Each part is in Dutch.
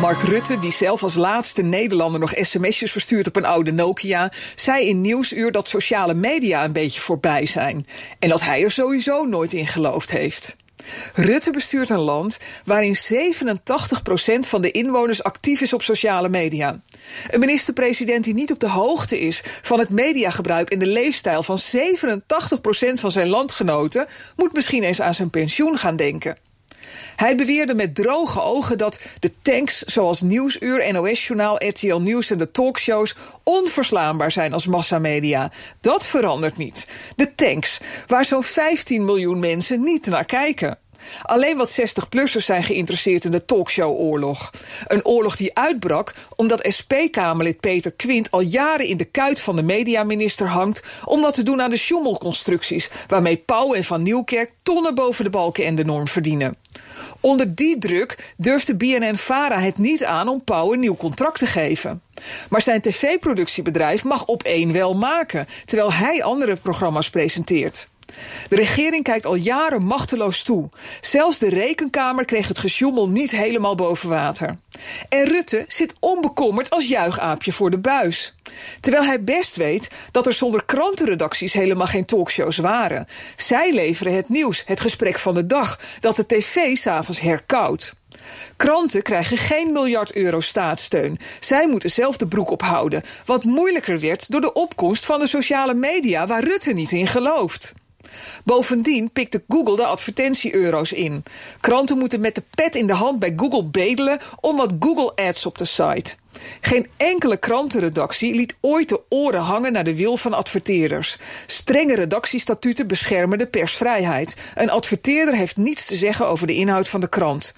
Mark Rutte, die zelf als laatste Nederlander nog sms'jes verstuurt op een oude Nokia, zei in Nieuwsuur dat sociale media een beetje voorbij zijn. En dat hij er sowieso nooit in geloofd heeft. Rutte bestuurt een land waarin 87% van de inwoners actief is op sociale media. Een minister-president die niet op de hoogte is van het mediagebruik en de leefstijl van 87% van zijn landgenoten, moet misschien eens aan zijn pensioen gaan denken. Hij beweerde met droge ogen dat de tanks zoals Nieuwsuur, NOS-journaal, RTL Nieuws en de talkshows onverslaanbaar zijn als massamedia. Dat verandert niet. De tanks, waar zo'n 15 miljoen mensen niet naar kijken. Alleen wat 60-plussers zijn geïnteresseerd in de talkshow-oorlog. Een oorlog die uitbrak omdat SP-Kamerlid Peter Quint al jaren in de kuit van de mediaminister hangt om wat te doen aan de schommelconstructies waarmee Pauw en Van Nieuwkerk tonnen boven de balken en de norm verdienen. Onder die druk durfde BNN-Vara het niet aan om Pauw een nieuw contract te geven. Maar zijn tv-productiebedrijf mag op één wel maken, terwijl hij andere programma's presenteert. De regering kijkt al jaren machteloos toe. Zelfs de rekenkamer kreeg het gesjoemel niet helemaal boven water. En Rutte zit onbekommerd als juichaapje voor de buis. Terwijl hij best weet dat er zonder krantenredacties helemaal geen talkshows waren. Zij leveren het nieuws, het gesprek van de dag, dat de tv s'avonds herkoudt. Kranten krijgen geen miljard euro staatssteun. Zij moeten zelf de broek ophouden. Wat moeilijker werd door de opkomst van de sociale media waar Rutte niet in gelooft. Bovendien pikte Google de advertentie-euro's in. Kranten moeten met de pet in de hand bij Google bedelen om wat Google Ads op de site. Geen enkele krantenredactie liet ooit de oren hangen naar de wil van adverteerders. Strenge redactiestatuten beschermen de persvrijheid. Een adverteerder heeft niets te zeggen over de inhoud van de krant.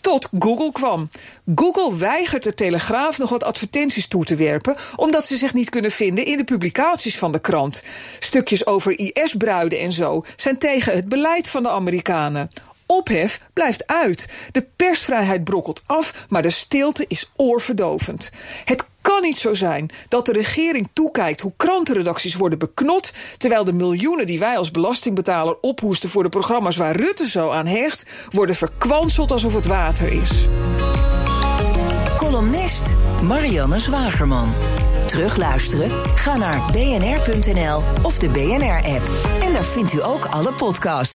Tot Google kwam. Google weigert de Telegraaf nog wat advertenties toe te werpen, omdat ze zich niet kunnen vinden in de publicaties van de krant. Stukjes over IS-bruiden en zo zijn tegen het beleid van de Amerikanen. Ophef blijft uit. De persvrijheid brokkelt af, maar de stilte is oorverdovend. Het kan niet zo zijn dat de regering toekijkt hoe krantenredacties worden beknot, terwijl de miljoenen die wij als belastingbetaler ophoesten voor de programma's waar Rutte zo aan hecht, worden verkwanseld alsof het water is. Columnist Marianne Zwagerman. Terugluisteren? Ga naar bnr.nl of de BNR-app. En daar vindt u ook alle podcasts.